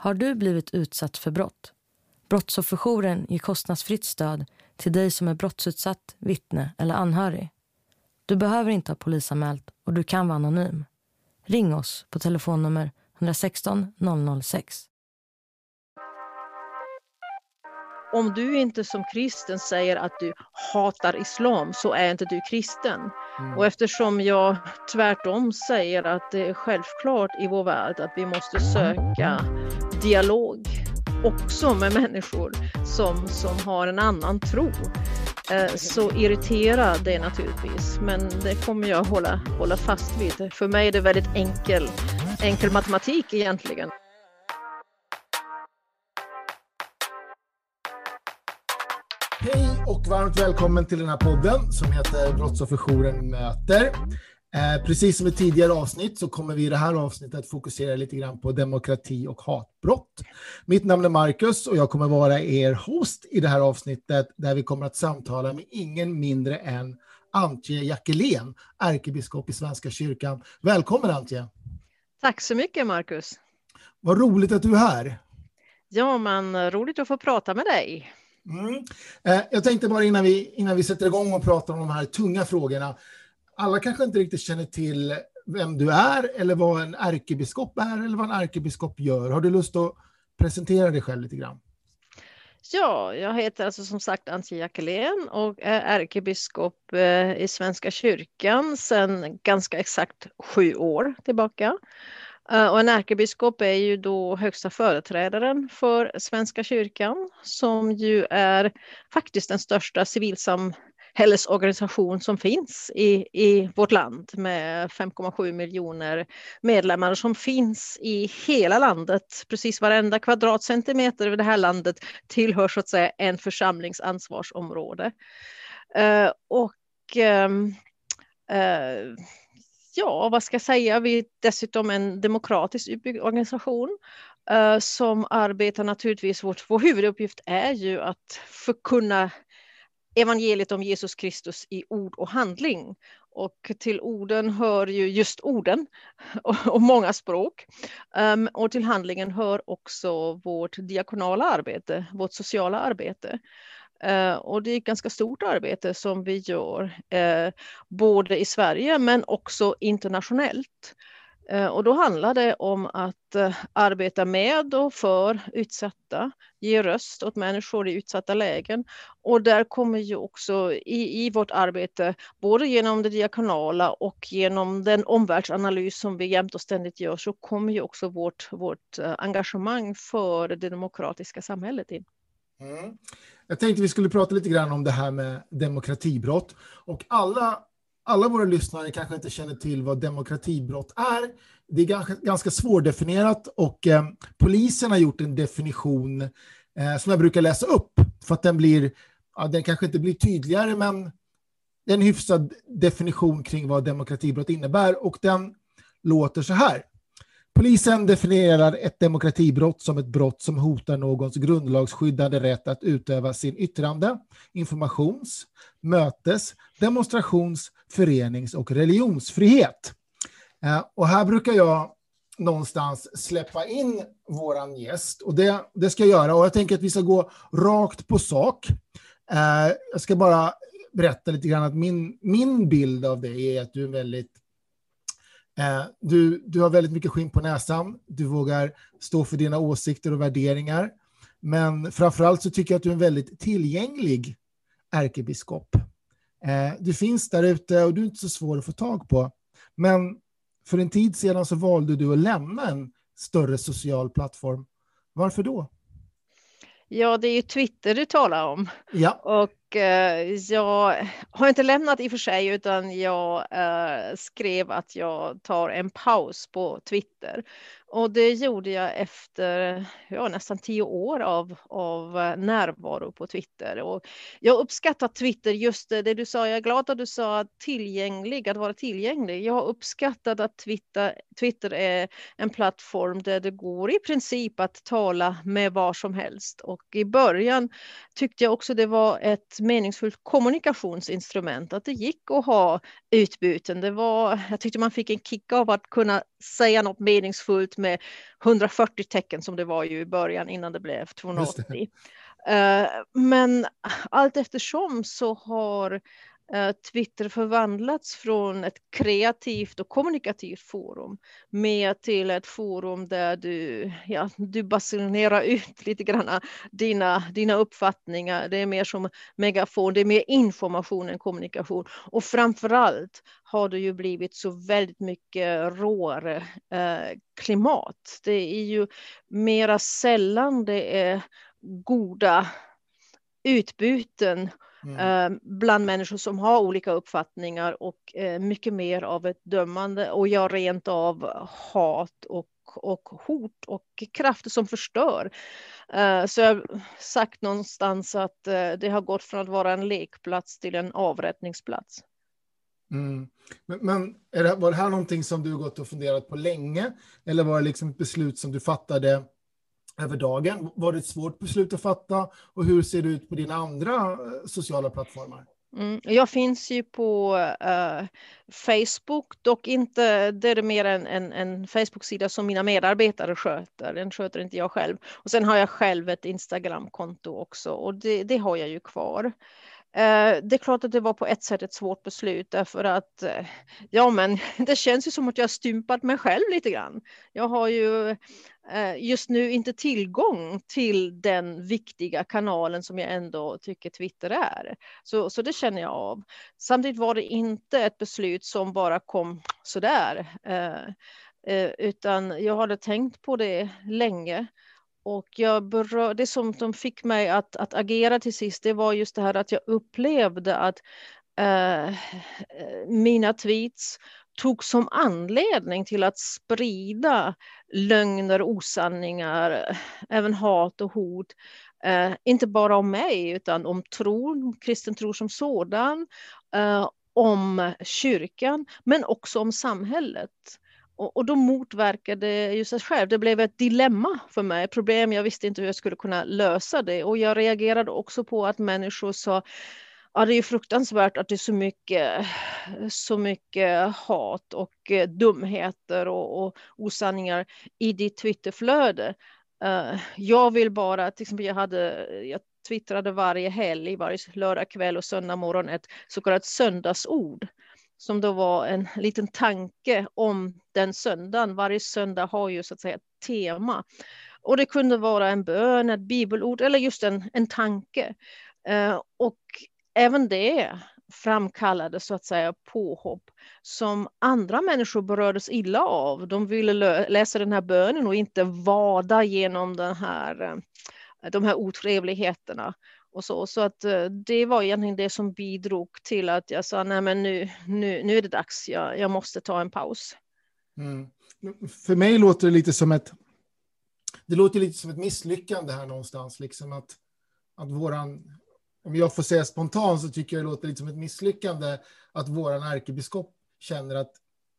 Har du blivit utsatt för brott? Brottsofferjouren ger kostnadsfritt stöd till dig som är brottsutsatt, vittne eller anhörig. Du behöver inte ha polisanmält och du kan vara anonym. Ring oss på telefonnummer 116 006. Om du inte som kristen säger att du hatar islam så är inte du kristen. Mm. Och eftersom jag tvärtom säger att det är självklart i vår värld att vi måste söka dialog också med människor som, som har en annan tro eh, så irritera det naturligtvis. Men det kommer jag hålla, hålla fast vid. För mig är det väldigt enkel, enkel matematik egentligen. Hej och varmt välkommen till den här podden som heter Brottsofferjouren möter. Eh, precis som i tidigare avsnitt så kommer vi i det här avsnittet fokusera lite grann på demokrati och hatbrott. Mitt namn är Marcus och jag kommer vara er host i det här avsnittet där vi kommer att samtala med ingen mindre än Antje Jackelén, ärkebiskop i Svenska kyrkan. Välkommen Antje! Tack så mycket Marcus! Vad roligt att du är här! Ja, men roligt att få prata med dig. Mm. Eh, jag tänkte bara innan vi, innan vi sätter igång och pratar om de här tunga frågorna. Alla kanske inte riktigt känner till vem du är eller vad en ärkebiskop är eller vad en ärkebiskop gör. Har du lust att presentera dig själv lite grann? Ja, jag heter alltså som sagt Antje Jackelén och är ärkebiskop eh, i Svenska kyrkan sedan ganska exakt sju år tillbaka. Eh, och en ärkebiskop är ju då högsta företrädaren för Svenska kyrkan som ju är faktiskt den största civilsamhällesorganisation som finns i, i vårt land med 5,7 miljoner medlemmar som finns i hela landet. Precis varenda kvadratcentimeter i det här landet tillhör så att säga en församlings ansvarsområde. Eh, och eh, eh, ja, vad ska jag säga, vi är dessutom en demokratisk utbyggd organisation eh, som arbetar naturligtvis, vårt, vår huvuduppgift är ju att förkunna evangeliet om Jesus Kristus i ord och handling. Och till orden hör ju just orden och, många språk. Um, och till handlingen hör också vårt diakonala arbete, vårt sociala arbete. Uh, och det är ett ganska stort arbete som vi gör, uh, både i Sverige men också internationellt. Eh, och då handlar det om att eh, arbeta med och för utsatta, ge röst åt människor i utsatta lägen. Och där kommer ju också i, i vårt arbete, både genom det diakonala och genom den omvärldsanalys som vi jämt och ständigt gör, så kommer ju också vårt, vårt eh, engagemang för det demokratiska samhället in. Mm. Jag tänkte vi skulle prata lite grann om det här med demokratibrott. Och alla, alla våra lyssnare kanske inte känner till vad demokratibrott är. Det är ganska, ganska svårdefinierat och eh, polisen har gjort en definition eh, som jag brukar läsa upp för att den blir, ja, den kanske inte blir tydligare men det är en hyfsad definition kring vad demokratibrott innebär och den låter så här. Polisen definierar ett demokratibrott som ett brott som hotar någons grundlagsskyddade rätt att utöva sin yttrande, informations, mötes, demonstrations, förenings och religionsfrihet. Eh, och här brukar jag någonstans släppa in våran gäst och det, det ska jag göra och jag tänker att vi ska gå rakt på sak. Eh, jag ska bara berätta lite grann att min, min bild av dig är att du är väldigt Eh, du, du har väldigt mycket skinn på näsan, du vågar stå för dina åsikter och värderingar. Men framförallt så tycker jag att du är en väldigt tillgänglig ärkebiskop. Eh, du finns där ute och du är inte så svår att få tag på. Men för en tid sedan så valde du att lämna en större social plattform. Varför då? Ja, det är ju Twitter du talar om. Ja. Och eh, jag har inte lämnat i och för sig, utan jag eh, skrev att jag tar en paus på Twitter. Och det gjorde jag efter ja, nästan tio år av, av eh, närvaro på Twitter. Och jag uppskattar Twitter, just det, det du sa, jag är glad att du sa tillgänglig, att vara tillgänglig. Jag har uppskattat att Twitter, Twitter är en plattform där det går i princip att tala med var som helst. Och i början tyckte jag också det var ett meningsfullt kommunikationsinstrument, att det gick att ha utbyten. Det var, jag tyckte man fick en kick av att kunna säga något meningsfullt med 140 tecken som det var ju i början innan det blev 280. Uh, men allt eftersom så har Eh, Eh, Twitter förvandlats från ett kreativt och kommunikativt forum mer till ett forum där du, ja, du basunerar ut lite grann dina, dina uppfattningar. Det är mer som megafon, det är mer information än kommunikation. Och framförallt har det ju blivit så väldigt mycket råare eh, klimat. Det är ju mera sällan det är goda utbyten Mm. Eh, bland människor som har olika uppfattningar och eh, mycket mer av ett dömande och ja, rent av hat och, och hot och krafter som förstör. Eh, så jag har sagt någonstans att det har gått från att vara en lekplats till en avrättningsplats. Mm. Men, men det, var det här någonting som du gått och funderat på länge? Eller var det liksom ett beslut som du fattade över dagen. Var det ett svårt beslut att fatta och hur ser det ut på dina andra eh, sociala plattformar? Mm, jag finns ju på uh, Facebook, dock inte, det är mer en, en, en Facebook-sida som mina medarbetare sköter, den sköter inte jag själv. Och sen har jag själv ett Instagram-konto också och det, det har jag ju kvar. Uh, det är klart att det var på ett sätt ett svårt beslut därför att uh, ja, men det känns ju som att jag stympat mig själv lite grann. Jag har ju Eh, just nu inte tillgång till den viktiga kanalen som jag ändå tycker Twitter är. Så, så det känner jag av. Samtidigt var det inte ett beslut som bara kom sådär, eh, eh, utan jag hade tänkt på det länge. Och jag berör, det som de fick mig att, att agera till sist, det var just det här att jag upplevde att eh, mina tweets tog som anledning till att sprida lögner, osanningar, även hat och hot. Eh, inte bara om mig utan om tron, kristen tro som sådan, eh, om kyrkan, men också om samhället. Och, och då motverkade ju sig själv. Det blev ett dilemma för mig, problem. Jag visste inte hur jag skulle kunna lösa det och jag reagerade också på att människor sa Ja, det är fruktansvärt att det är så mycket, så mycket hat och eh, dumheter och, och osanningar i ditt Twitterflöde. Eh, jag vill bara, till exempel jag, hade, jag twittrade varje helg, varje lördag kväll och söndag morgon ett så kallat söndagsord som då var en liten tanke om den söndagen. Varje söndag har ju så att säga ett tema. Och det kunde vara en bön, ett bibelord eller just en, en tanke. Eh, och även det framkallade så att säga påhopp som andra människor berördes illa av. De ville läsa den här bönen och inte vada genom den här, eh, de här otrevligheterna och så. Så att eh, det var egentligen det som bidrog till att jag sa nej men nu, nu, nu är det dags, jag, jag måste ta en paus. Mm. För mig låter det lite som ett det låter lite som ett misslyckande här någonstans, liksom att, att våran, om jag får säga spontant så tycker jag det låter lite som ett misslyckande att våran ärkebiskop känner att,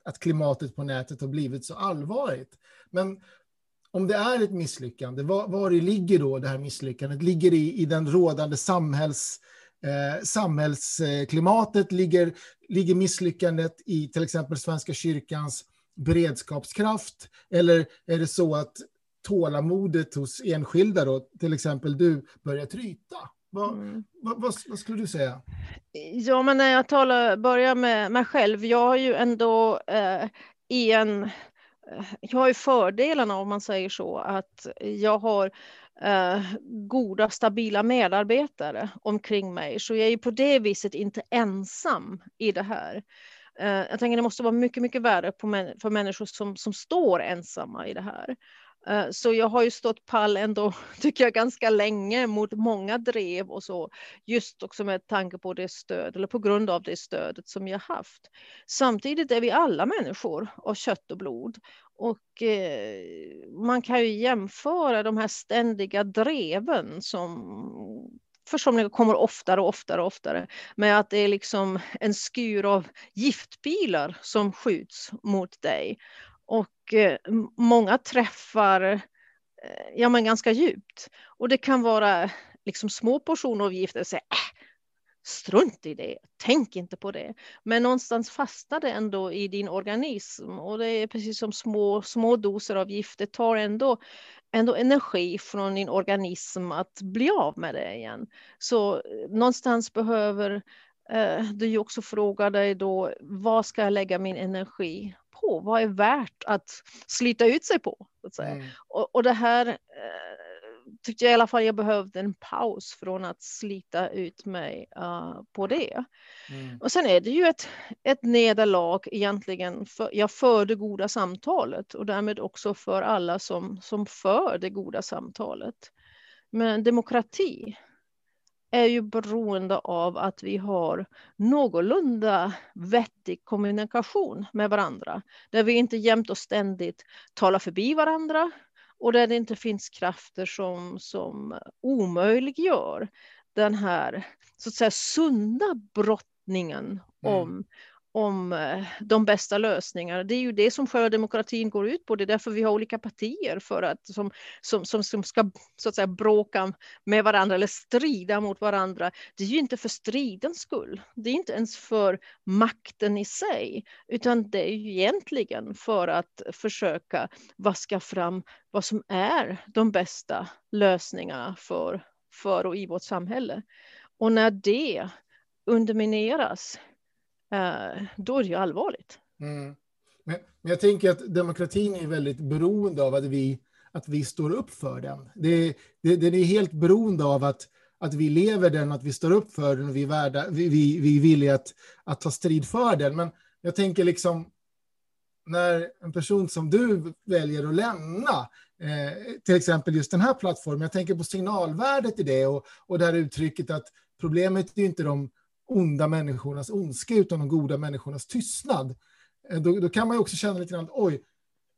att klimatet på nätet har blivit så allvarligt. Men om det är ett misslyckande, var, var ligger då det här misslyckandet? Ligger det i, i den rådande samhälls, eh, samhällsklimatet? Ligger, ligger misslyckandet i till exempel Svenska kyrkans beredskapskraft? Eller är det så att tålamodet hos enskilda, då, till exempel du, börjar tryta? Vad, mm. vad, vad, vad, skulle du säga? Ja, men när jag talar, börjar med mig själv, jag har ju ändå eh, i en jag har ju fördelarna om man säger så att jag har eh, goda stabila medarbetare omkring mig så jag är ju på det viset inte ensam i det här. Eh, jag tänker det måste vara mycket, mycket värre på, för människor som, som står ensamma i det här. Eh, så jag har ju stått pall ändå, tycker jag, ganska länge mot många drev och så. Just också med tanke på det stöd, eller på grund av det stödet som jag haft. Samtidigt är vi alla människor av kött och blod. Och eh, man kan ju jämföra de här ständiga dreven som för kommer oftare och oftare och oftare med att det är liksom en skur av giftpilar som skjuts mot dig. Och eh, många träffar eh, ja, men ganska djupt. Och det kan vara liksom små portioner av gift, säga, äh, strunt i det, tänk inte på det. Men någonstans fastnar det ändå i din organism och det är precis som små, små doser av gift, det tar ändå, ändå energi från din organism att bli av med det igen. Så eh, någonstans behöver eh, du också fråga dig då, vad ska jag lägga min energi på? Vad är värt att slita ut sig på? Så att säga. Mm. Och, och det här eh, tyckte jag i alla fall jag behövde en paus från att slita ut mig uh, på det. Mm. Och sen är det ju ett, ett nederlag egentligen. För, jag för det goda samtalet och därmed också för alla som, som för det goda samtalet. Men demokrati är ju beroende av att vi har någorlunda vettig kommunikation med varandra. Där vi inte jämt och ständigt talar förbi varandra och där det inte finns krafter som, som omöjliggör den här så att säga sunda brottningen mm. om, om eh, de bästa lösningarna. Det är ju det som själva demokratin går ut på. Det är därför vi har olika partier för att, som, som, som, som ska så att säga, bråka med varandra eller strida mot varandra. Det är ju inte för stridens skull. Det är inte ens för makten i sig, utan det är ju egentligen för att försöka vaska fram vad som är de bästa lösningarna för, för och i vårt samhälle. Och när det undermineras Eh, då är det ju allvarligt. Mm. Men, men, jag tänker att demokratin är väldigt beroende av att vi, att vi står upp för den. Det, det, den är helt beroende av att, att vi lever den, att vi står upp för den och vi är, värda, vi, vi, vi är villiga att, att ta strid för den. Men jag tänker liksom, när en person som du väljer att lämna, eh, till exempel just den här plattformen, jag tänker på signalvärdet i det och, och det här uttrycket att problemet är inte de onda människornas ondska utan de goda människornas tystnad. Eh, då, då kan man också känna lite grann, oj,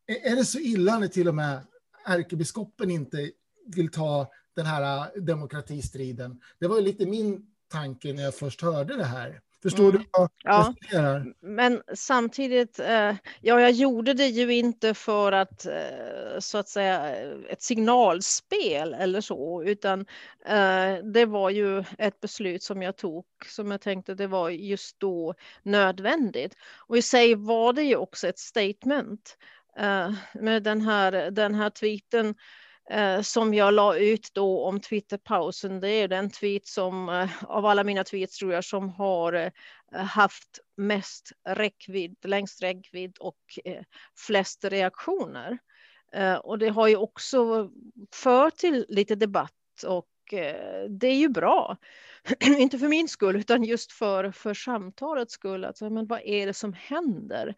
är det så illa när till och med ärkebiskopen inte vill ta den här eh, demokratistriden? Det var lite min tanke när jag först hörde det här. Förstår mm. du vad ja. jag Men samtidigt, eh, ja, jag gjorde det ju inte för att eh, så att säga ett signalspel eller så, utan eh, det var ju ett beslut som jag tog som jag tänkte det var just då nödvändigt. Och i sig var det ju också ett statement med den här, den här tweeten eh, som jag la ut då om Twitterpausen. Det är den tweet som eh, av alla mina tweets tror jag som har eh, haft mest räckvidd, längst räckvidd och eh, flest reaktioner. Eh, och det har ju också fört till lite debatt och eh, det är ju bra. Inte för min skull utan just för, för samtalets skull. Alltså, men vad är det som händer?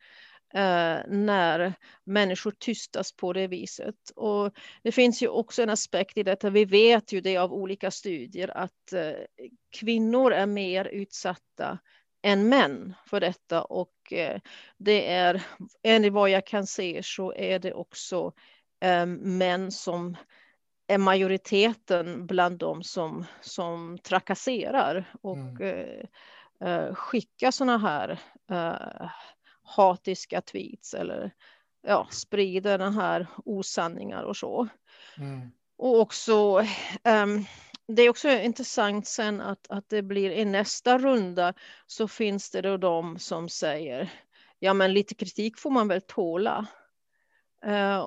Eh, när människor tystas på det viset. Och det finns ju också en aspekt i detta, vi vet ju det av olika studier, att eh, kvinnor är mer utsatta än män för detta och eh, det är, enligt vad jag kan se så är det också män som är majoriteten bland dem som, som trakasserar och mm. Skickar sådana här hatiska tweets eller ja, sprider den här osanningar och så. Mm. Och också, um, det är också intressant sen att, att det blir i nästa runda så finns det då de som säger ja men lite kritik får man väl tåla. Uh,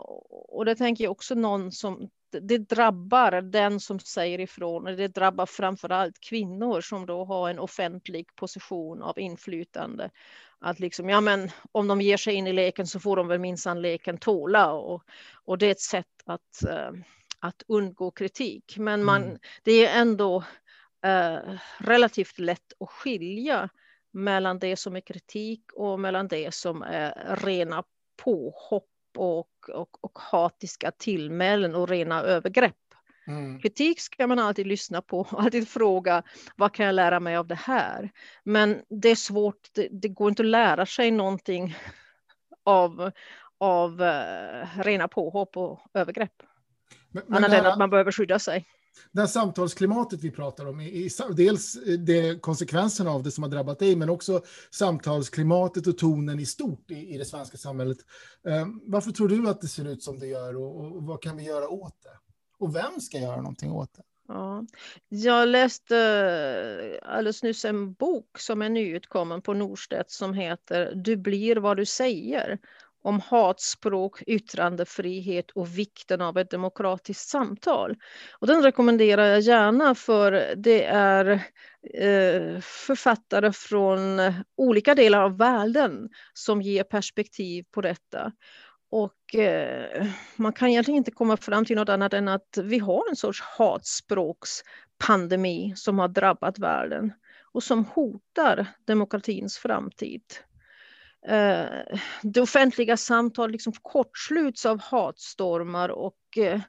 och det tänker jag också någon som det drabbar den som säger ifrån och det drabbar framför allt kvinnor som då har en offentlig position av inflytande att liksom, ja men om de ger sig in i leken så får de väl minsann leken tåla och, och det är ett sätt att, uh, att undgå kritik. Men man, mm. det är ändå uh, relativt lätt att skilja mellan det som är kritik och mellan det som är rena påhopp och, och, och hatiska tillmälen och rena övergrepp. Mm. Kritik ska man alltid lyssna på och alltid fråga vad kan jag lära mig av det här? Men det är svårt, det, det går inte att lära sig någonting av, av uh, rena påhopp och övergrepp. Men, men Annat än att man behöver skydda sig. Det här samtalsklimatet vi pratar om, i, i, dels det, konsekvenserna av det som har drabbat dig, men också samtalsklimatet och tonen i stort i, i det svenska samhället. Uh, varför tror du att det ser ut som det gör och, och vad kan vi göra åt det? Och vem ska göra någonting åt det? Ja. Jag läste eh, alldeles nyss en bok som är nyutkommen på Norstedt som heter Du blir vad du säger om hatspråk, yttrandefrihet och vikten av ett demokratiskt samtal. Och den rekommenderar jag gärna för det är eh, författare från olika delar av världen som ger perspektiv på detta. Och eh, man kan egentligen inte komma fram till något annat än att vi har en sorts hatspråkspandemi som har drabbat världen och som hotar demokratins framtid. Eh, det offentliga samtalet liksom kortsluts av hatstormar och eh,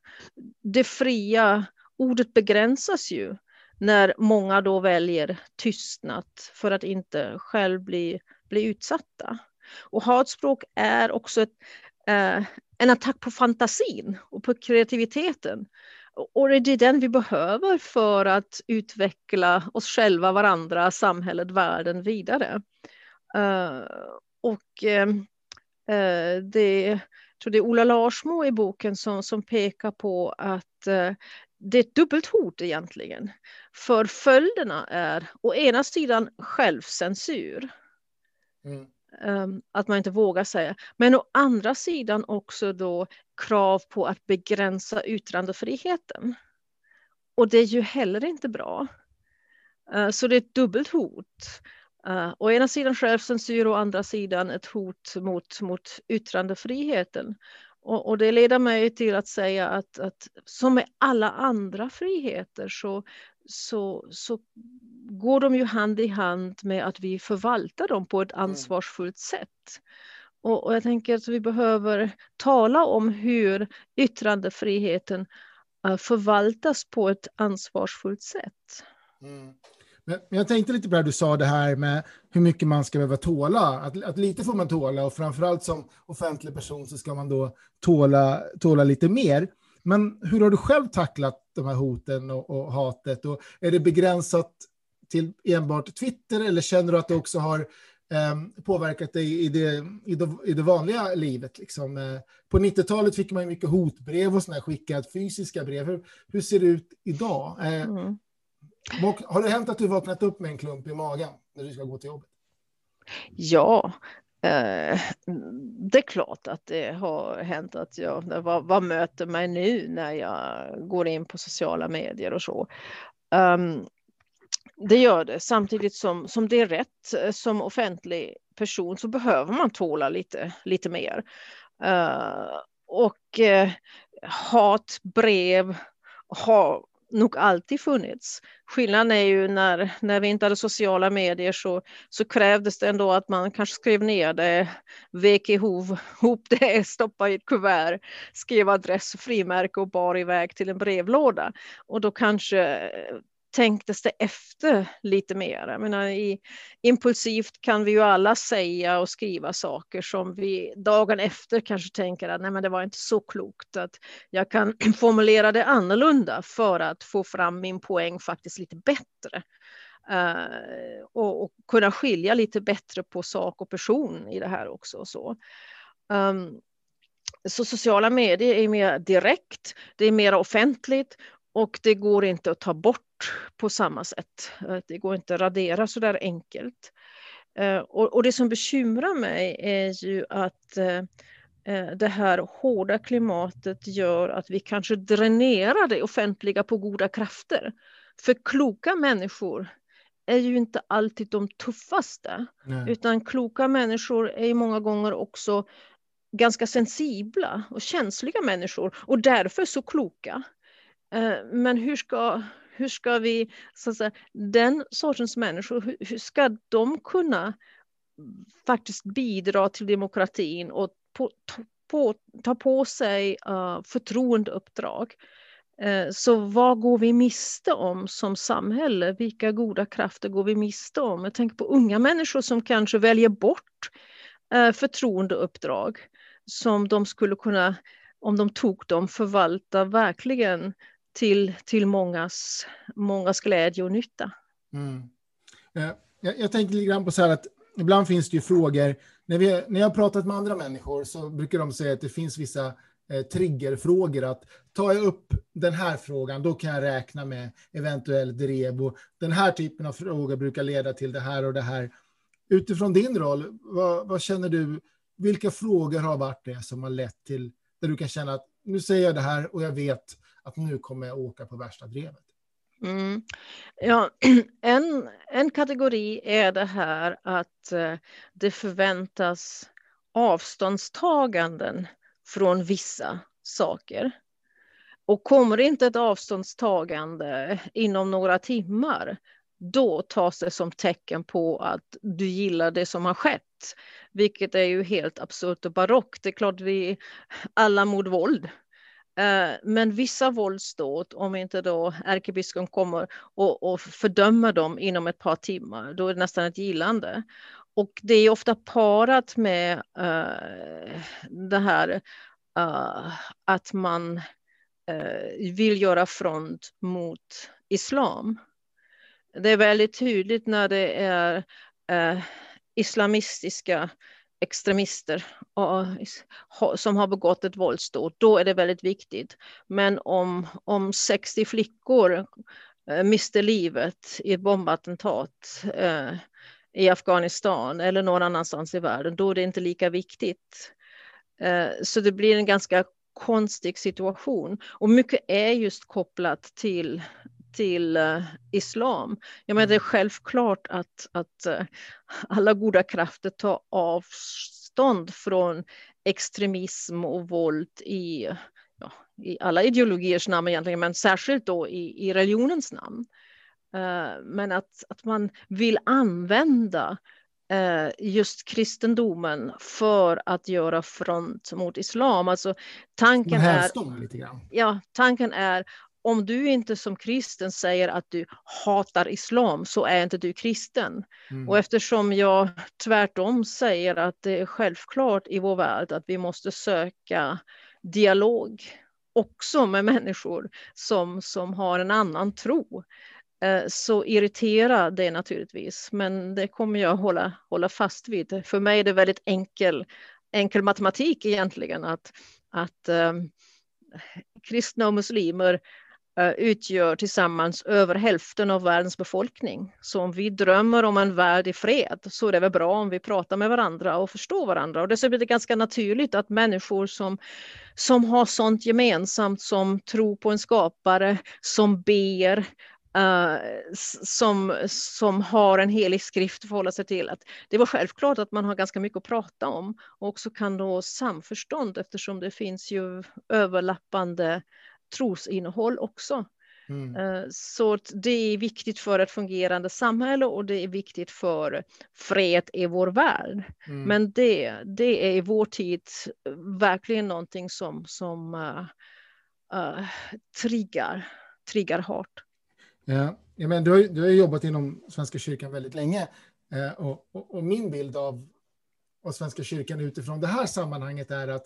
det fria ordet begränsas ju när många då väljer tystnad för att inte själv bli, bli utsatta. Och hatspråk är också ett, eh, en attack på fantasin och på kreativiteten. Och det är den vi behöver för att utveckla oss själva, varandra, samhället, världen vidare. Uh, och uh, det, jag tror det är Ola Larsmo i boken som, som pekar på att uh, det är ett dubbelt hot egentligen. För följderna är å ena sidan självcensur. Mm. Um, att man inte vågar säga. Men å andra sidan också då krav på att begränsa yttrandefriheten. Och det är ju heller inte bra. Uh, så det är ett dubbelt hot. Uh, å ena sidan självcensur och å andra sidan ett hot mot, mot yttrandefriheten. Och, och, det leder mig till att säga att, att som med alla andra friheter så, så, så går de ju hand i hand med att vi förvaltar dem på ett mm. ansvarsfullt sätt. Och, och jag tänker att vi behöver tala om hur yttrandefriheten uh, förvaltas på ett ansvarsfullt sätt. Mm. Men jag tänkte lite på det du sa det här med hur mycket man ska behöva tåla. Att, att lite får man tåla och framförallt som offentlig person så ska man då tåla, tåla lite mer. Men hur har du själv tacklat de här hoten och, och hatet? Och är det begränsat till enbart Twitter eller känner du att det också har eh, påverkat dig i det, i det, i det vanliga livet? Liksom? Eh, på 90-talet fick man mycket hotbrev och skickat fysiska brev. Hur, hur ser det ut idag? Eh, mm. Har det hänt att du vaknat upp med en klump i magen när du ska gå till jobbet? Ja, eh, det är klart att det har hänt att jag, vad, vad möter mig nu när jag går in på sociala medier och så. Um, det gör det, samtidigt som, som det är rätt eh, som offentlig person så behöver man tåla lite, lite mer. Uh, och eh, uh, hatbrev, ha, nog alltid funnits. Skillnaden är ju när, när vi inte hade sociala medier så, så krävdes det ändå att man kanske skrev ner det, vek ihop det, stoppade i ett kuvert, skrev adress och frimärke och bar iväg till en brevlåda. Och då kanske tänktes det efter lite mer. Jag menar, i, impulsivt kan vi ju alla säga och skriva saker som vi dagen efter kanske tänker att nej men det var inte så klokt att jag kan formulera det annorlunda för att få fram min poäng faktiskt lite bättre. Uh, och, och, kunna skilja lite bättre på sak och person i det här också. Så. Um, så sociala medier är mer direkt, det är mer offentligt och det går inte att ta bort på samma sätt. Eh, det går inte att radera så där enkelt. Eh, och, det som bekymrar mig är ju att eh, det här hårda klimatet gör att vi kanske dränerar det offentliga på goda krafter. För kloka människor är ju inte alltid de tuffaste, Nej. utan kloka människor är många gånger också ganska sensibla och känsliga människor och därför så kloka. Eh, men hur ska, hur ska vi, så att säga, den sortens människor, hur, ska de kunna faktiskt bidra till demokratin och på, på, ta på sig uh, förtroendeuppdrag? Uh, så vad går vi miste om som samhälle? Vilka goda krafter går vi miste om? Jag tänker på unga människor som kanske väljer bort uh, förtroendeuppdrag som de skulle kunna, om de tog dem, förvalta verkligen till, till mångas, mångas glädje och nytta. Mm. Eh, jag, jag tänker lite grann på så här att ibland finns det ju frågor, när, vi, när jag har pratat med andra människor så brukar de säga att det finns vissa eh, triggerfrågor. Att tar jag upp den här frågan, då kan jag räkna med eventuell drev. Och den här typen av frågor brukar leda till det här och det här. Utifrån din roll, vad, vad känner du? Vilka frågor har varit det som har lett till där du kan känna att nu säger jag det här och jag vet att nu kommer jag åka på värsta drevet? Mm. Ja, en, en kategori är det här att eh, det förväntas avståndstaganden från vissa saker. Och kommer inte ett avståndstagande inom några timmar, då tas det som tecken på att du gillar det som har skett. Vilket är ju helt absurt och barockt. Det är klart vi alla mot våld. Eh, men vissa våldsdåd, om inte då ärkebiskopen kommer och, och fördömer dem inom ett par timmar, då är det nästan ett gillande. Och det är ofta parat med uh, det här uh, att man uh, vill göra front mot islam. Det är väldigt tydligt när det är islamistiska extremister som har begått ett våldsdåd, då är det väldigt viktigt. Men om, om 60 flickor eh, livet i ett bombattentat eh, i Afghanistan eller någon annanstans i världen, då är det inte lika viktigt. Eh, så det blir en ganska konstig situation. Och mycket är just kopplat till till uh, islam. Jag menar, det är mm. självklart att, att uh, alla goda krafter tar avstånd från extremism och våld i, ja, i alla ideologiers namn egentligen, men särskilt då i, i religionens namn. Uh, men att, att man vill använda just kristendomen för att göra front mot islam. Alltså tanken är, ja, tanken är om du inte som kristen säger att du hatar islam så är inte du kristen. Mm. Och eftersom jag tvärtom säger att det är självklart i vår värld att vi måste söka dialog också med människor som, som har en annan tro eh, så irriterar det naturligtvis. Men det kommer jag hålla, hålla fast vid. För mig är det väldigt enkel, enkel matematik egentligen att, att um, kristna och muslimer Eh, Eh, utgör tillsammans över hälften av världens befolkning. Så om vi drömmer om en värld i fred så är det väl bra om vi pratar med varandra och förstår varandra. Och dessutom är det ganska naturligt att människor som, som har sånt gemensamt som tro på en skapare, som ber, Uh, som, som har en helig skrift att förhålla sig till. Att det var självklart att man har ganska mycket att prata om och också kan nå samförstånd eftersom det finns ju överlappande trosinnehåll också. Mm. Eh, så det är viktigt för ett fungerande samhälle och det är viktigt för fred i vår värld. Mm. Men det, det är i vår tid verkligen någonting som, som uh, uh, triggar, triggar hårt. Ja, ja, men du, har, du har jobbat inom Svenska kyrkan väldigt länge och, och, och, min bild av, av Svenska kyrkan utifrån det här sammanhanget är att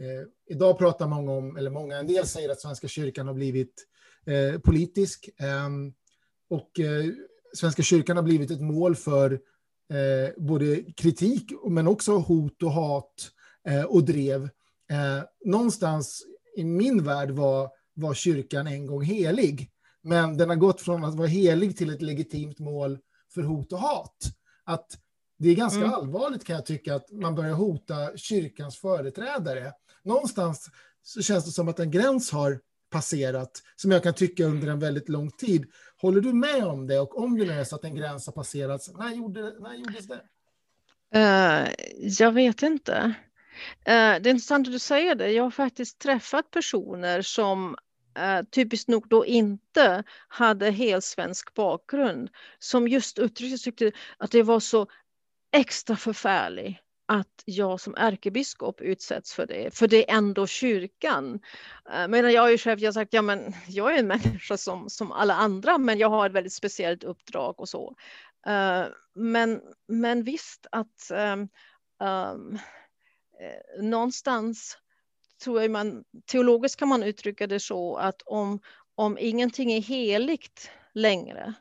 Eh, idag pratar många om, eller många, en del säger att Svenska kyrkan har blivit eh, politisk. Eh, och eh, Svenska kyrkan har blivit ett mål för eh, både kritik men också hot och hat eh, och drev. Eh, någonstans i min värld var, var kyrkan en gång helig. Men den har gått från att vara helig till ett legitimt mål för hot och hat. Att det är ganska mm. allvarligt kan jag tycka att man börjar hota kyrkans företrädare någonstans så känns det som att en gräns har passerat, som jag kan tycka under en väldigt lång tid. Håller du med om det? Och om det är så att en gräns har passerats, när, gjorde, när gjordes det? Uh, jag vet inte. Uh, det är intressant att du säger det. Jag har faktiskt träffat personer som uh, typiskt nog då inte hade helt svensk bakgrund, som just uttryckte att det var så extra förfärlig att jag som ärkebiskop utsätts för det, för det är ändå kyrkan. Eh, men jag har ju själv jag sagt, ja men jag är en människa som, som alla andra, men jag har ett väldigt speciellt uppdrag och så. Eh, men, men visst att um, um, någonstans tror jag man, teologiskt kan man uttrycka det så att om, om ingenting är heligt längre,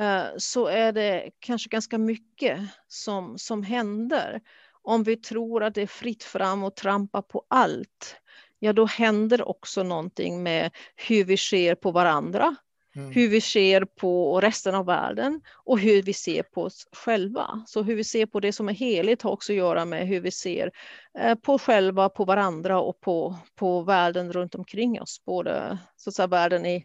Eh, så är det kanske ganska mycket som, som händer. Om vi tror att det är fritt fram och trampa på allt ja då händer också någonting med hur vi ser på varandra, mm. hur vi ser på resten av världen och hur vi ser på oss själva. Så hur vi ser på det som är heligt har också att göra med hur vi ser eh, på oss själva, på varandra och på, på världen runt omkring oss. Både så att säga, världen i,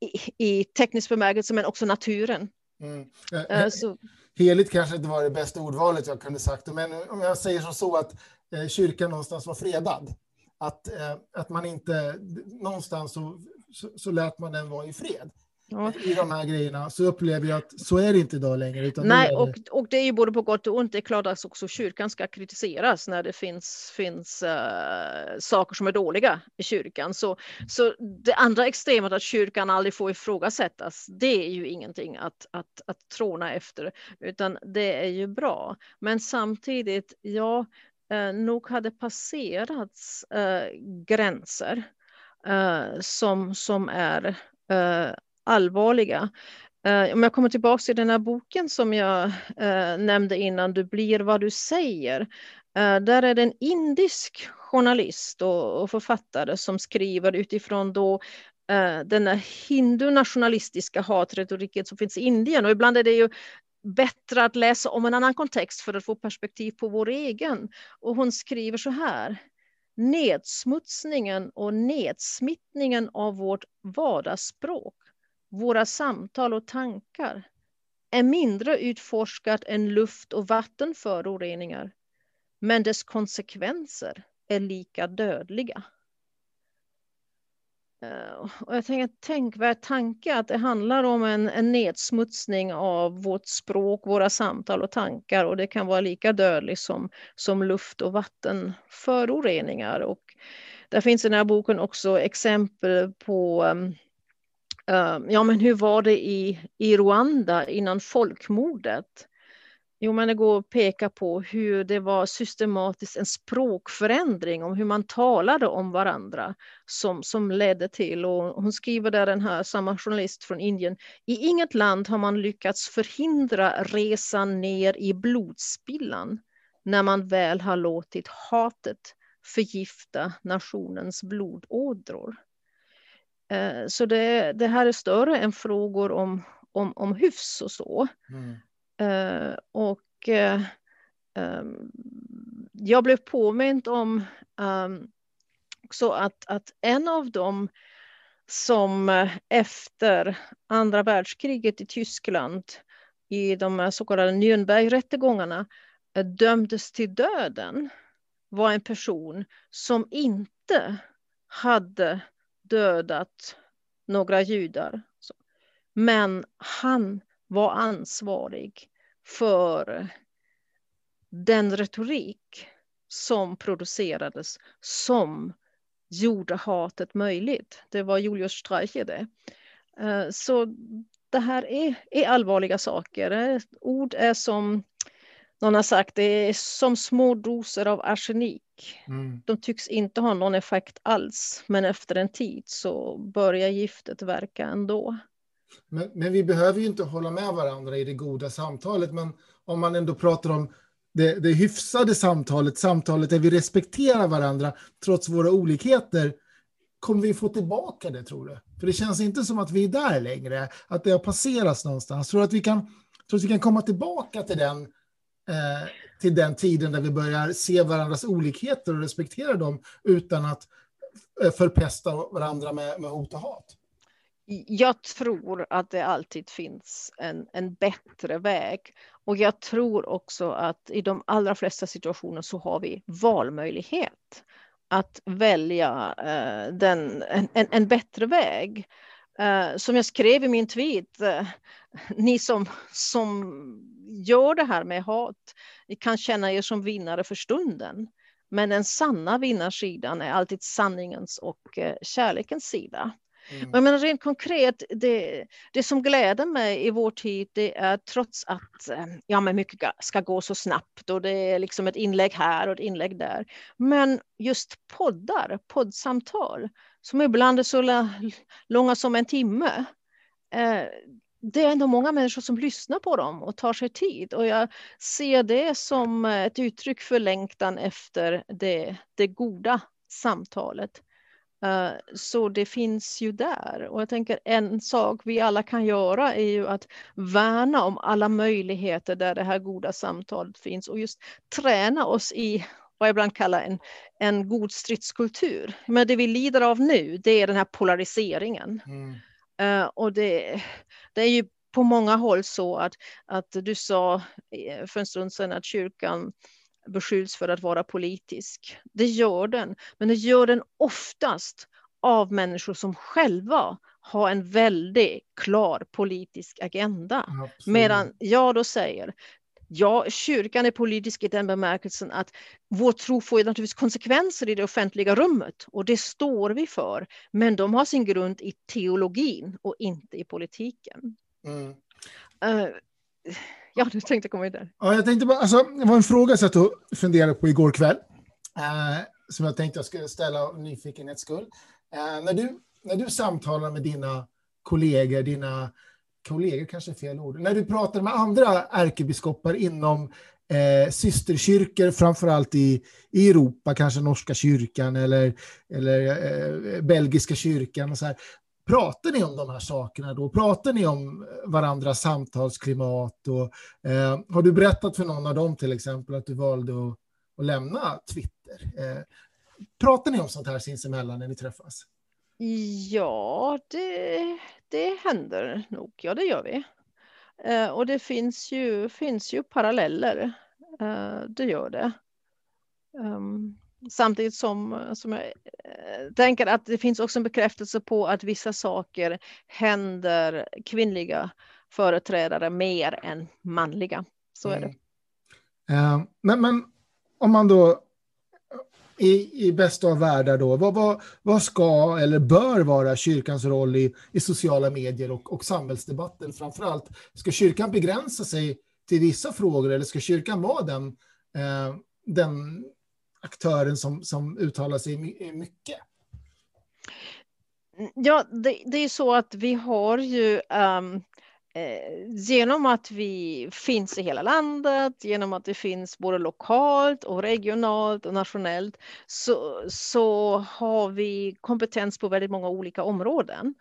i, i teknisk bemärkelse men också naturen. Mm. Eh, så, heligt kanske inte var det bästa ordvalet jag kunde sagt, men om jag säger som så att eh, kyrkan någonstans var fredad, att, eh, att man inte, någonstans så, så, så lät man den vara i fred. Ja. i de här grejerna så upplever jag att så är det inte idag längre. Nej, det... Och, och det är ju både på gott och ont. Det är klart att också kyrkan ska kritiseras när det finns, finns uh, saker som är dåliga i kyrkan. Så, så det andra extremet att kyrkan aldrig får ifrågasättas, det är ju ingenting att, att, att tråna efter, utan det är ju bra. Men samtidigt, ja, uh, nog hade passerats uh, gränser Eh, som, som är eh, allvarliga. Eh, om jag kommer tillbaka till den här boken som jag eh, nämnde innan, Du blir vad du säger. Eh, där är det en indisk journalist och, författare som skriver utifrån då eh, den här hindu-nationalistiska hatretoriken som finns i Indien. Och ibland är det ju bättre att läsa om en annan kontext för att få perspektiv på vår egen. Och hon skriver så här. Nedsmutsningen och nedsmittningen av vårt vardagsspråk våra samtal och tankar är mindre utforskat än luft och vattenföroreningar, men dess konsekvenser är lika dödliga. Eh, och jag tänker tänkvärd tanke att det handlar om en, en nedsmutsning av vårt språk, våra samtal och tankar och det kan vara lika dödligt som, som luft och vattenföroreningar. Och där finns i den här boken också exempel på um, ja, men hur var det i, i Rwanda innan folkmordet? Jo, men det går att peka på hur det var systematiskt en språkförändring om hur man talade om varandra som, som ledde till, och hon skriver där den här, samma journalist från Indien, i inget land har man lyckats förhindra resan ner i blodspillan när man väl har låtit hatet förgifta nationens blodådror. Eh, så det, det, här är större än frågor om, om, om hyfs och så. Mm. Eh, och eh, ehm, jag blev påmint om ehm, också att, att en av dem som eh, efter andra världskriget i Tyskland i de så kallade Nürnbergrättegångarna eh, dömdes till döden var en person som inte hade dödat några judar. Men han var ansvarig för den retorik som producerades som gjorde hatet möjligt. Det var Julius Streicher det. Eh, så det här är, är allvarliga saker. Ord är som någon har sagt, det är som små doser av arsenik. Mm. De tycks inte ha någon effekt alls, men efter en tid så börjar giftet verka ändå. Men, men vi behöver ju inte hålla med varandra i det goda samtalet, men om man ändå pratar om det, det hyfsade samtalet, samtalet där vi respekterar varandra trots våra olikheter, kommer vi få tillbaka det tror du? För det känns inte som att vi är där längre, att det har passerats någonstans. Tror du att vi kan, tror att vi kan komma tillbaka till den eh, till den tiden där vi börjar se varandras olikheter och respektera dem utan att eh, förpesta varandra med, med hot och hat? Jag tror att det alltid finns en, en bättre väg. Och jag tror också att i de allra flesta situationer så har vi valmöjlighet att välja eh, den, en, en, bättre väg. Eh, som jag skrev i min tweet, eh, ni som, som gör det här med hat, ni kan känna er som vinnare för stunden. Men den sanna vinnarsidan är alltid sanningens och eh, kärlekens sida. Mm. Men, rent konkret, det, det som gläder mig i vår tid, det är trots att eh, ja, men mycket ska gå så snabbt och det är liksom ett inlägg här och ett inlägg där. Men just poddar, poddsamtal, som ibland är så långa som en timme. Eh, det är ändå många människor som lyssnar på dem och tar sig tid. Och jag ser det som ett uttryck för längtan efter det, det goda samtalet. Uh, så det finns ju där. Och jag tänker en sak vi alla kan göra är ju att värna om alla möjligheter där det här goda samtalet finns och just träna oss i vad jag ibland kallar en, en god stridskultur. Men det vi lider av nu, det är den här polariseringen. Mm. Uh, och det, det är ju på många håll så att, att du sa eh, för en stund sedan att kyrkan beskylls för att vara politisk. Det gör den, men det gör den oftast av människor som själva har en väldigt klar politisk agenda. Absolut. Medan jag då säger, ja, kyrkan är politisk i den bemärkelsen att vår tro får naturligtvis konsekvenser i det offentliga rummet och det står vi för. Men de har sin grund i teologin och inte i politiken. Mm. Uh, ja, du tänkte komma vidare. Ja, jag tänkte bara, alltså, det var en fråga jag satt och funderade på igår kväll. Eh, som jag tänkte jag skulle ställa av nyfikenhets skull. Eh, när, du, när du samtalar med dina kollegor, dina kollegor kanske är fel ord, när du pratar med andra ärkebiskopar inom eh, systerkyrkor, framförallt i, i Europa, kanske norska kyrkan eller, eller eh, belgiska kyrkan. Och så här. Pratar ni om de här sakerna då? Pratar ni om eh, varandras samtalsklimat? Och, eh, har du berättat för någon av dem till exempel att du valde att, att lämna Twitter? Eh, pratar ni om sånt här sinsemellan när ni träffas? Ja, det, det händer nog. Ja, det gör vi. Eh, och det finns ju, finns ju paralleller. Eh, det gör det. Um, Samtidigt som, som jag eh, tänker att det finns också en bekräftelse på att vissa saker händer kvinnliga företrädare mer än manliga. Så är det. Mm. Eh, men, men om man då i, i bästa av världar då, vad, vad, vad ska eller bör vara kyrkans roll i, i sociala medier och, och samhällsdebatten framför allt? Ska kyrkan begränsa sig till vissa frågor eller ska kyrkan vara den, eh, den aktören som, som uttalar sig mycket? Ja, det, det är så att vi har ju um, eh, genom att vi finns i hela landet, genom att det finns både lokalt och regionalt och nationellt, så, så har vi kompetens på väldigt många olika områden.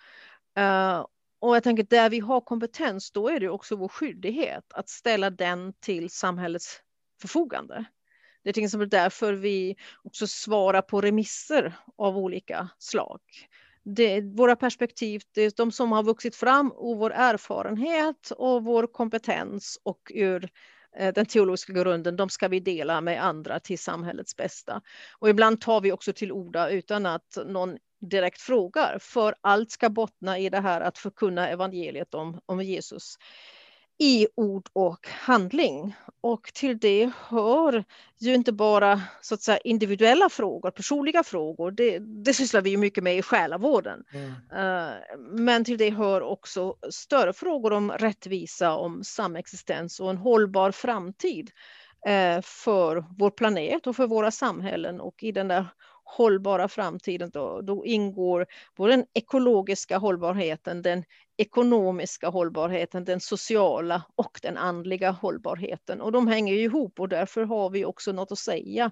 Uh, och jag tänker där vi har kompetens, då är det också vår skyldighet att ställa den till samhällets förfogande. Det är till exempel därför vi också svarar på remisser av olika slag. Det, våra perspektiv, det är de som har vuxit fram och vår erfarenhet och vår kompetens och ur eh, den teologiska grunden, de ska vi dela med andra till samhällets bästa. Och ibland tar vi också till orda utan att någon direkt frågar, för allt ska bottna i det här att förkunna evangeliet om, om Jesus i ord och handling. Och till det hör ju inte bara så att säga, individuella frågor, personliga frågor, det, det sysslar vi ju mycket med i själavården. Mm. Uh, men till det hör också större frågor om rättvisa, om samexistens och en hållbar framtid uh, för vår planet och för våra samhällen och i den där hållbara framtiden då, då ingår både den ekologiska hållbarheten, den ekonomiska hållbarheten, den sociala och den andliga hållbarheten. Och de hänger ihop och därför har vi också något att säga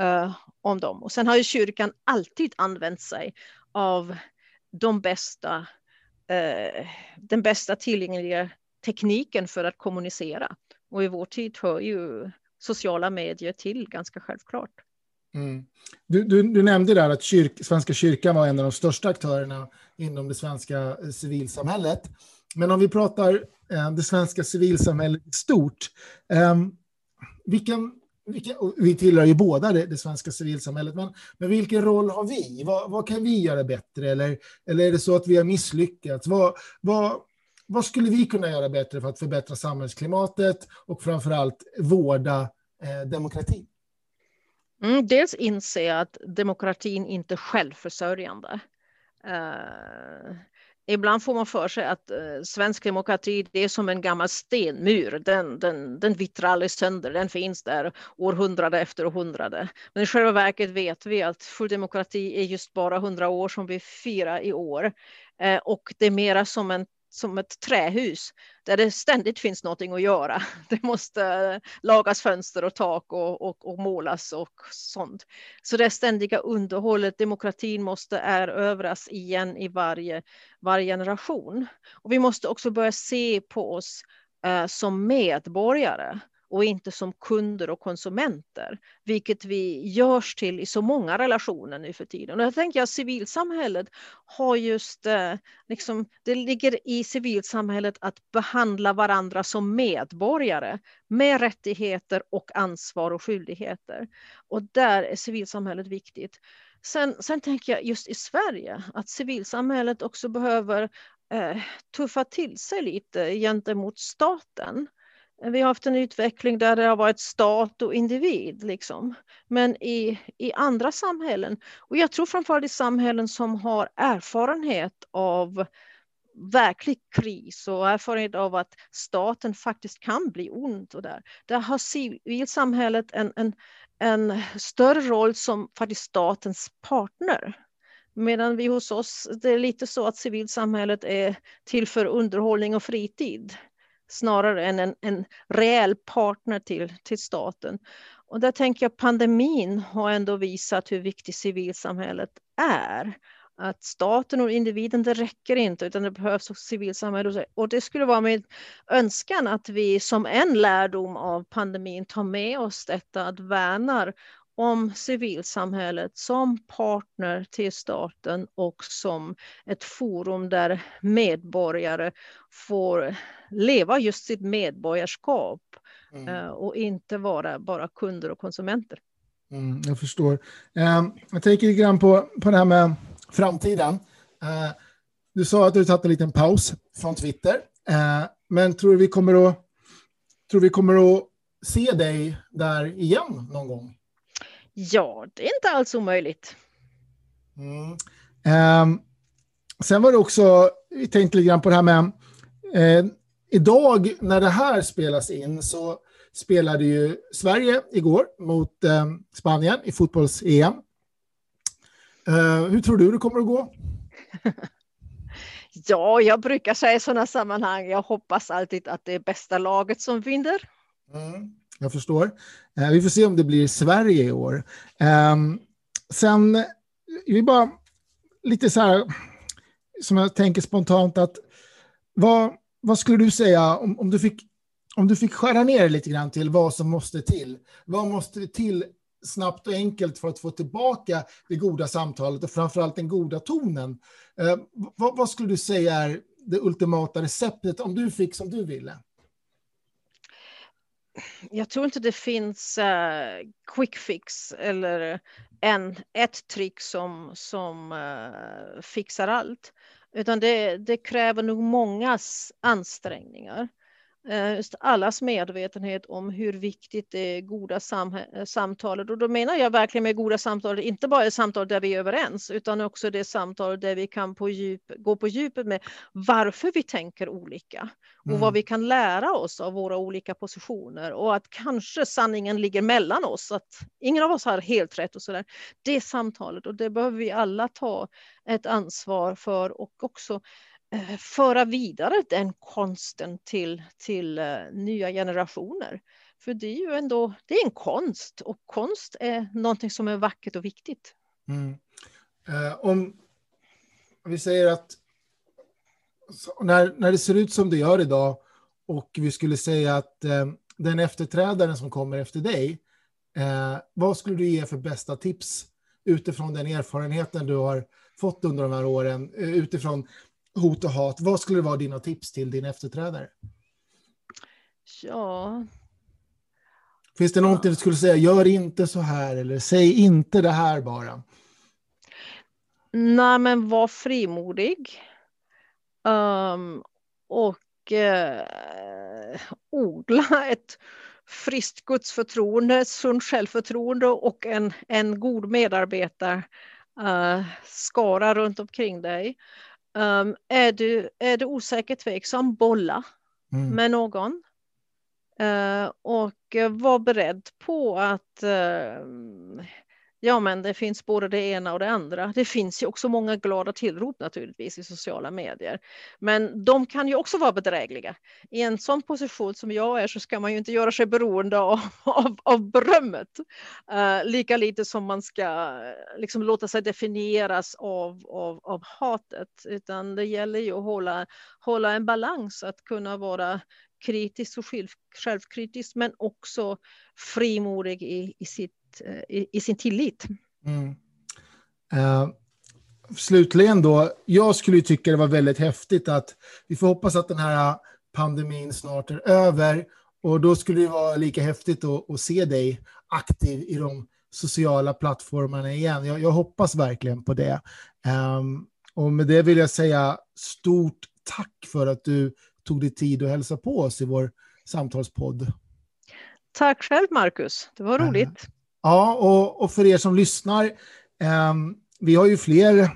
uh, om dem. Och sen har ju kyrkan alltid använt sig av de bästa, uh, den bästa tillgängliga tekniken för att kommunicera. Och i vår tid hör ju sociala medier till ganska självklart. Mm. Du, du, du, nämnde där att kyrk, Svenska kyrkan var en av de största aktörerna inom det svenska eh, civilsamhället. Men om vi pratar eh, det svenska civilsamhället stort, eh, vilken, vilken, vi tillhör ju båda det, det, svenska civilsamhället, men, men vilken roll har vi? Vad, vad, kan vi göra bättre? Eller, eller är det så att vi har misslyckats? Vad, vad, vad skulle vi kunna göra bättre för att förbättra samhällsklimatet och framför allt vårda eh, demokratin? Mm, dels inse att demokratin inte är självförsörjande. Uh, ibland får man för sig att uh, svensk demokrati det är som en gammal stenmur. Den, den, den vittrar aldrig sönder, den finns där århundrade efter århundrade. Men i själva verket vet vi att full demokrati är just bara hundra år som vi firar i år. Uh, och det är mera som en som ett trähus där det ständigt finns någonting att göra. Det måste lagas fönster och tak och, och, och målas och sånt. Så det ständiga underhållet, demokratin måste erövras igen i varje, varje generation. Och vi måste också börja se på oss eh, som medborgare och inte som kunder och konsumenter, vilket vi görs till i så många relationer nu för tiden. Och jag tänker att civilsamhället har just, eh, liksom, det ligger i civilsamhället att behandla varandra som medborgare med rättigheter och ansvar och skyldigheter. Och där är civilsamhället viktigt. Sen, sen tänker jag just i Sverige att civilsamhället också behöver eh, tuffa till sig lite gentemot staten. Vi har haft en utveckling där det har varit stat och individ. Liksom. Men i, i andra samhällen, och jag tror framförallt i samhällen som har erfarenhet av verklig kris och erfarenhet av att staten faktiskt kan bli ont. Och där. där har civilsamhället en, en, en större roll som faktiskt statens partner. Medan vi hos oss, det är lite så att civilsamhället är till för underhållning och fritid snarare än en, en reell partner till, till staten. Och där tänker jag pandemin har ändå visat hur viktigt civilsamhället är. Att staten och individen, det räcker inte, utan det behövs också civilsamhället. Och det skulle vara min önskan att vi som en lärdom av pandemin tar med oss detta att värnar om civilsamhället som partner till staten och som ett forum där medborgare får leva just sitt medborgarskap mm. Eh, och inte vara bara kunder och konsumenter. Mm, jag förstår. Ehm, jag tänker lite grann på, på det här med framtiden. Eh, du sa att du tagit en liten paus från Twitter, eh, men tror du vi kommer att, tror vi kommer att se dig där igen någon gång? Ja, det är inte alls omöjligt. Mm. Um, sen var det också, vi tänkte lite grann på det här med, eh, idag när det här spelas in så spelade ju Sverige igår mot eh, Spanien i fotbolls-EM. Eh, hur tror du det kommer att gå? ja, jag brukar säga i sådana sammanhang, jag hoppas alltid att det är bästa laget som vinner. Mm. Jag förstår. Eh, vi får se om det blir Sverige i år. Eh, sen, vi bara lite så här, som jag tänker spontant, att vad, vad skulle du säga om, om, du fick, om du fick skära ner lite grann till vad som måste till? Vad måste till snabbt och enkelt för att få tillbaka det goda samtalet och framförallt den goda tonen? Eh, vad, vad skulle du säga är det ultimata receptet om du fick som du ville? Jag tror inte det finns uh, quick fix eller en, ett trick som, som uh, fixar allt. Utan det, det kräver nog mångas ansträngningar. Eh, just allas medvetenhet om hur viktigt det goda sam eh, samtalet och då menar jag verkligen med goda samtal, inte bara samtal där vi är överens utan också det samtal där vi kan på djup, gå på djupet med varför vi tänker olika och mm. vad vi kan lära oss av våra olika positioner och att kanske sanningen ligger mellan oss, att ingen av oss har helt rätt och så där. Det samtalet och det behöver vi alla ta ett ansvar för och också Eh, föra vidare den konsten till, till eh, nya generationer. För det är ju ändå det är en konst och konst är någonting som är vackert och viktigt. Mm. Eh, om vi säger att när, när det ser ut som det gör idag och vi skulle säga att eh, den efterträdaren som kommer efter dig, eh, vad skulle du ge för bästa tips utifrån den erfarenheten du har fått under de här åren, eh, utifrån hot och hat. Vad skulle vara dina tips till din efterträdare? Ja. Finns det någonting du skulle säga, gör inte så här eller säg inte det här bara? Nej, men var frimodig. Um, och uh, odla ett friskt gudsförtroende, sunt självförtroende och en, en god medarbetare uh, skara runt omkring dig. Um, är, du, är du osäker, tveksam, bolla mm. med någon. Uh, och var beredd på att uh, Ja, men det finns både det ena och det andra. Det finns ju också många glada tillrop naturligtvis i sociala medier. Men de kan ju också vara bedrägliga. I en sån position som jag är så ska man ju inte göra sig beroende av, av, av berömmet. Uh, lika lite som man ska eh, liksom, låta sig definieras av, av, av hatet. Utan det gäller ju att hålla, hålla en balans, att kunna vara kritisk och själv, självkritisk men också frimodig i, i sitt i, i sin tillit. Mm. Uh, slutligen då, jag skulle tycka det var väldigt häftigt att vi får hoppas att den här pandemin snart är över och då skulle det vara lika häftigt att, att se dig aktiv i de sociala plattformarna igen. Jag, jag hoppas verkligen på det. Um, och med det vill jag säga stort tack för att du tog dig tid att hälsa på oss i vår samtalspodd. Tack själv Marcus, det var roligt. Ja, och, och för er som lyssnar, eh, vi har ju fler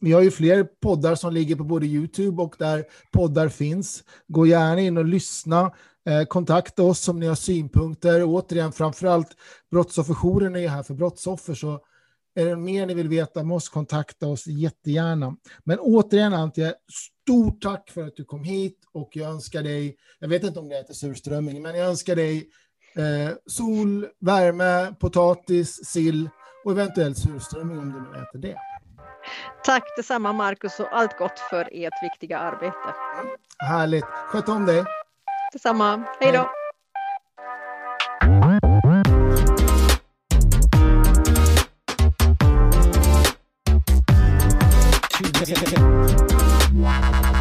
vi har ju fler poddar som ligger på både YouTube och där poddar finns. Gå gärna in och lyssna. Eh, kontakta oss om ni har synpunkter. Återigen, framförallt Brottsofferjouren är här för brottsoffer, så är det mer ni vill veta måste kontakta oss jättegärna. Men återigen Antje, stort tack för att du kom hit och jag önskar dig, jag vet inte om det heter surströmming, men jag önskar dig Eh, sol, värme, potatis, sill och eventuellt surströmming om du nu äter det. Tack detsamma Marcus och allt gott för ert viktiga arbete. Härligt. Sköt om dig. Detsamma. Hej då. Hej.